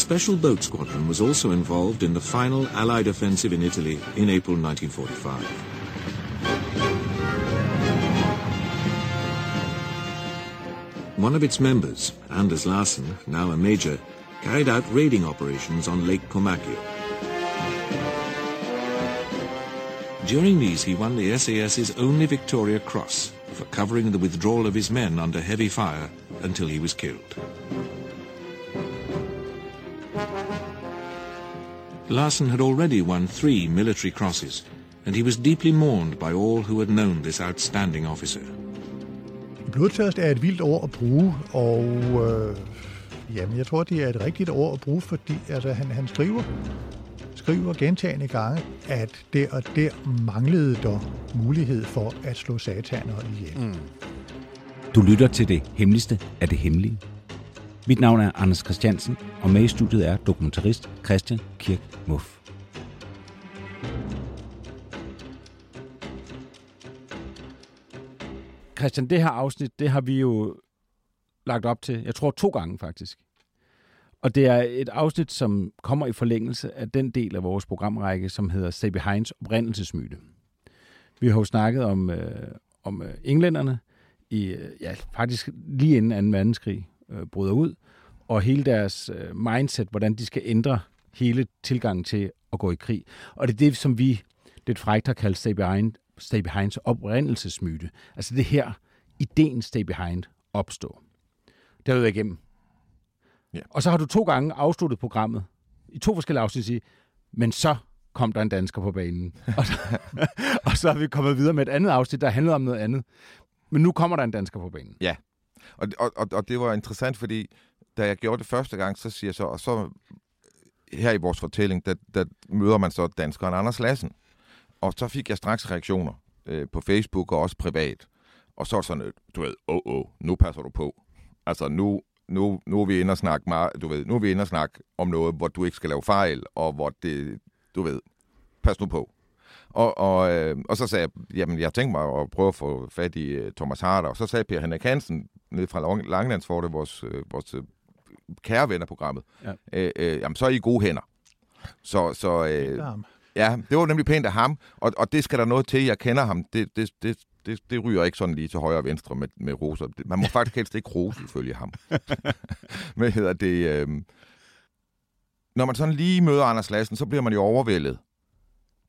Special Boat Squadron was also involved in the final Allied offensive in Italy in April 1945. One of its members, Anders Larsen, now a major, carried out raiding operations on Lake Comacchio. During these, he won the SAS's only Victoria Cross for covering the withdrawal of his men under heavy fire until he was killed. Larsen had already won three military crosses, and he was deeply mourned by all who had known this outstanding officer. Blodtørst er et vildt ord at bruge, og øh, jamen, jeg tror, det er et rigtigt ord at bruge, fordi altså, han, han skriver, skriver gentagende gange, at der og der manglede der mulighed for at slå sataner ihjel. Mm. Du lytter til det hemmeligste af det hemmelige. Mit navn er Anders Christiansen, og med i studiet er dokumentarist Christian Kirk Muff. Christian, det her afsnit, det har vi jo lagt op til, jeg tror to gange faktisk. Og det er et afsnit, som kommer i forlængelse af den del af vores programrække, som hedder Stay Behinds oprindelsesmyte. Vi har jo snakket om, øh, om øh, englænderne, i, øh, ja, faktisk lige inden 2. verdenskrig øh, bryder ud, og hele deres øh, mindset, hvordan de skal ændre hele tilgangen til at gå i krig. Og det er det, som vi lidt frækt har kaldt Stay, Behind, Stay Behinds oprindelsesmyte. Altså det her, ideen Stay Behind opstår. Det har du igennem. Ja. Og så har du to gange afsluttet programmet, i to forskellige afsnit, sige, men så kom der en dansker på banen. og, så, og så er vi kommet videre med et andet afsnit, der handlede om noget andet. Men nu kommer der en dansker på banen. Ja, og, og, og, og det var interessant, fordi da jeg gjorde det første gang, så siger jeg så, og så her i vores fortælling, der, der møder man så danskeren Anders Lassen. Og så fik jeg straks reaktioner øh, på Facebook og også privat. Og så er det sådan, øh, du ved, åh, oh, oh, nu passer du på. Altså nu, nu, nu er vi inde og snakke meget, du ved, nu er vi inde og snakke om noget, hvor du ikke skal lave fejl, og hvor det, du ved, pas nu på. Og, og, øh, og så sagde jeg, jamen jeg tænkte mig at prøve at få fat i uh, Thomas Harder, og så sagde Per Henrik Hansen, ned fra Langelandsfortet, vores, øh, vores øh, kære vennerprogrammet, ja. øh, øh, jamen så er I gode hænder. Så, så øh, ja, det var nemlig pænt af ham, og, og det skal der noget til, jeg kender ham. Det, det, det, det, det ryger ikke sådan lige til højre og venstre med, med roser. Man må faktisk helst ikke rose ifølge ham. Hvad hedder det? Øh, når man sådan lige møder Anders Lassen, så bliver man jo overvældet.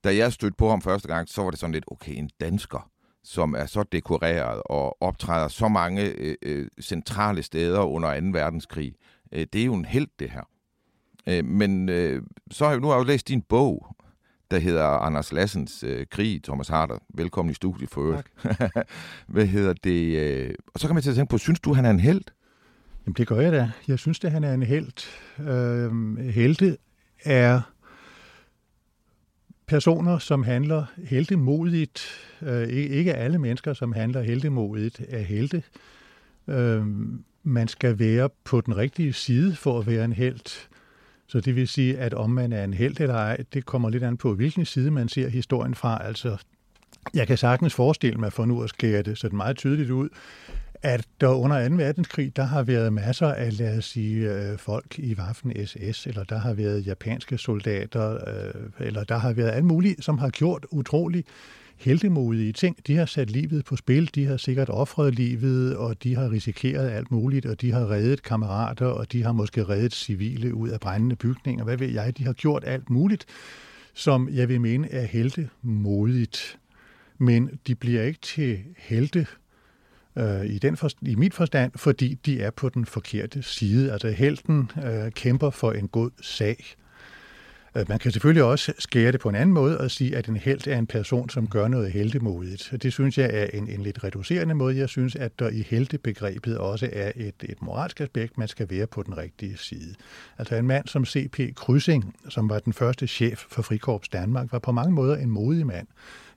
Da jeg stødte på ham første gang, så var det sådan lidt, okay, en dansker, som er så dekoreret og optræder så mange øh, øh, centrale steder under 2. verdenskrig. Øh, det er jo en held, det her. Øh, men øh, så har jeg, nu har jeg jo læst din bog, der hedder Anders Lassens øh, Krig, Thomas Harder. Velkommen i studiet for øvrigt. Hvad hedder det? Øh, og så kan man til at tænke på, synes du, han er en held? Jamen det gør jeg da. Jeg synes, at han er en held. Øh, helte er personer, som handler heldemodigt. Øh, ikke alle mennesker, som handler heldemodigt, er helte. Øh, man skal være på den rigtige side for at være en held. Så det vil sige, at om man er en held eller ej, det kommer lidt an på, hvilken side man ser historien fra. Altså, jeg kan sagtens forestille mig, for nu at skære det sådan meget tydeligt ud, at der under 2. verdenskrig, der har været masser af, lad os sige, øh, folk i Waffen SS, eller der har været japanske soldater, øh, eller der har været alt muligt, som har gjort utrolig heldemodige ting. De har sat livet på spil, de har sikkert offret livet, og de har risikeret alt muligt, og de har reddet kammerater, og de har måske reddet civile ud af brændende bygninger. Hvad ved jeg? De har gjort alt muligt, som jeg vil mene er heldemodigt. Men de bliver ikke til helte øh, i, den for, i mit forstand, fordi de er på den forkerte side. Altså helten øh, kæmper for en god sag. Øh, man kan selvfølgelig også skære det på en anden måde og sige, at en held er en person, som gør noget heldemodigt. Det synes jeg er en, en lidt reducerende måde. Jeg synes, at der i heltebegrebet også er et, et moralsk aspekt, man skal være på den rigtige side. Altså en mand som C.P. Kryssing, som var den første chef for Frikorps Danmark, var på mange måder en modig mand.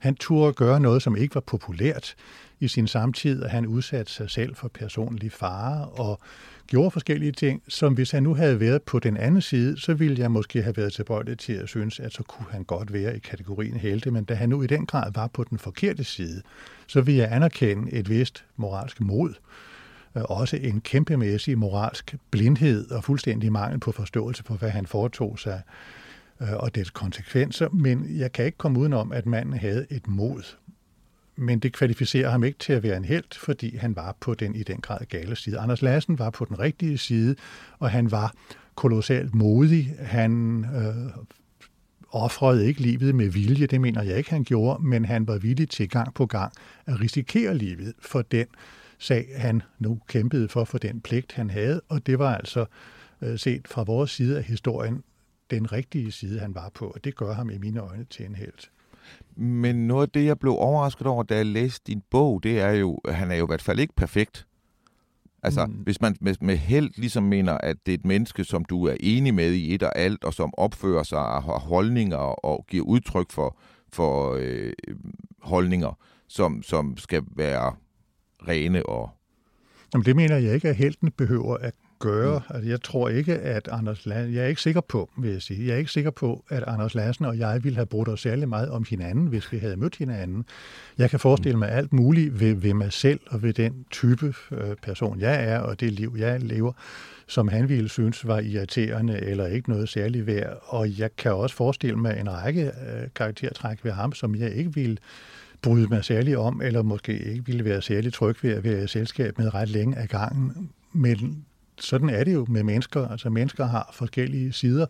Han turde gøre noget, som ikke var populært i sin samtid, og han udsatte sig selv for personlig fare og gjorde forskellige ting, som hvis han nu havde været på den anden side, så ville jeg måske have været tilbøjelig til at synes, at så kunne han godt være i kategorien helte, men da han nu i den grad var på den forkerte side, så vil jeg anerkende et vist moralsk mod, øh, også en kæmpemæssig moralsk blindhed og fuldstændig mangel på forståelse for, hvad han foretog sig. Øh, og dets konsekvenser, men jeg kan ikke komme udenom, at manden havde et mod men det kvalificerer ham ikke til at være en held, fordi han var på den i den grad gale side. Anders Lassen var på den rigtige side, og han var kolossalt modig. Han øh, offrede ikke livet med vilje, det mener jeg ikke, han gjorde, men han var villig til gang på gang at risikere livet for den sag, han nu kæmpede for, for den pligt, han havde, og det var altså øh, set fra vores side af historien den rigtige side, han var på, og det gør ham i mine øjne til en held. Men noget af det, jeg blev overrasket over, da jeg læste din bog, det er jo, at han er jo i hvert fald ikke perfekt. Altså, mm. hvis man med, med held ligesom mener, at det er et menneske, som du er enig med i et og alt, og som opfører sig og har holdninger og giver udtryk for, for øh, holdninger, som, som skal være rene og... Jamen, det mener jeg ikke, at helten behøver at gøre. Mm. Altså, jeg tror ikke, at Anders Lassen, jeg er ikke sikker på, vil jeg sige, jeg er ikke sikker på, at Anders Lassen og jeg ville have brugt os særlig meget om hinanden, hvis vi havde mødt hinanden. Jeg kan forestille mig alt muligt ved, ved mig selv og ved den type øh, person, jeg er, og det liv, jeg lever, som han ville synes var irriterende eller ikke noget særligt værd. Og jeg kan også forestille mig en række øh, karaktertræk ved ham, som jeg ikke ville bryde mig særligt om, eller måske ikke ville være særlig tryg ved at være i selskab med ret længe af gangen. Men sådan er det jo med mennesker. Altså mennesker har forskellige sider,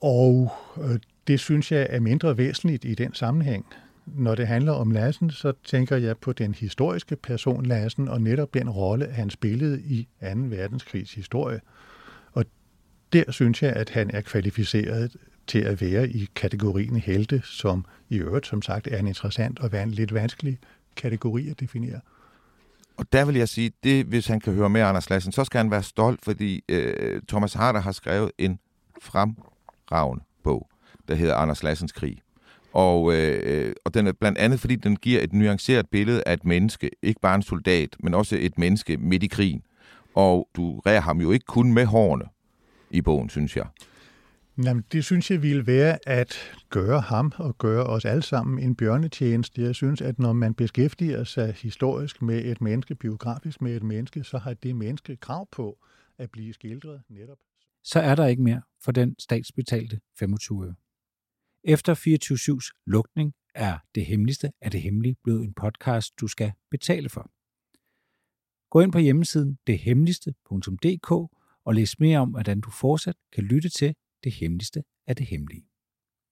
og øh, det synes jeg er mindre væsentligt i den sammenhæng. Når det handler om Lassen, så tænker jeg på den historiske person Lassen, og netop den rolle, han spillede i 2. verdenskrigs historie. Og der synes jeg, at han er kvalificeret til at være i kategorien helte, som i øvrigt, som sagt, er en interessant og lidt vanskelig kategori at definere. Og der vil jeg sige, det hvis han kan høre med Anders Lassen, så skal han være stolt, fordi øh, Thomas Harder har skrevet en fremragende bog, der hedder Anders Lassens krig. Og, øh, og den er blandt andet, fordi den giver et nuanceret billede af et menneske, ikke bare en soldat, men også et menneske midt i krigen. Og du rærer ham jo ikke kun med hårene i bogen, synes jeg. Jamen, det synes jeg ville være at gøre ham og gøre os alle sammen en bjørnetjeneste. Jeg synes, at når man beskæftiger sig historisk med et menneske, biografisk med et menneske, så har det menneske krav på at blive skildret netop. Så er der ikke mere for den statsbetalte 25 øre. Efter 24-7's lukning er det hemmeligste af det hemmelige blevet en podcast, du skal betale for. Gå ind på hjemmesiden dethemmeligste.dk og læs mere om, hvordan du fortsat kan lytte til det hemmeligste af det hemmelige.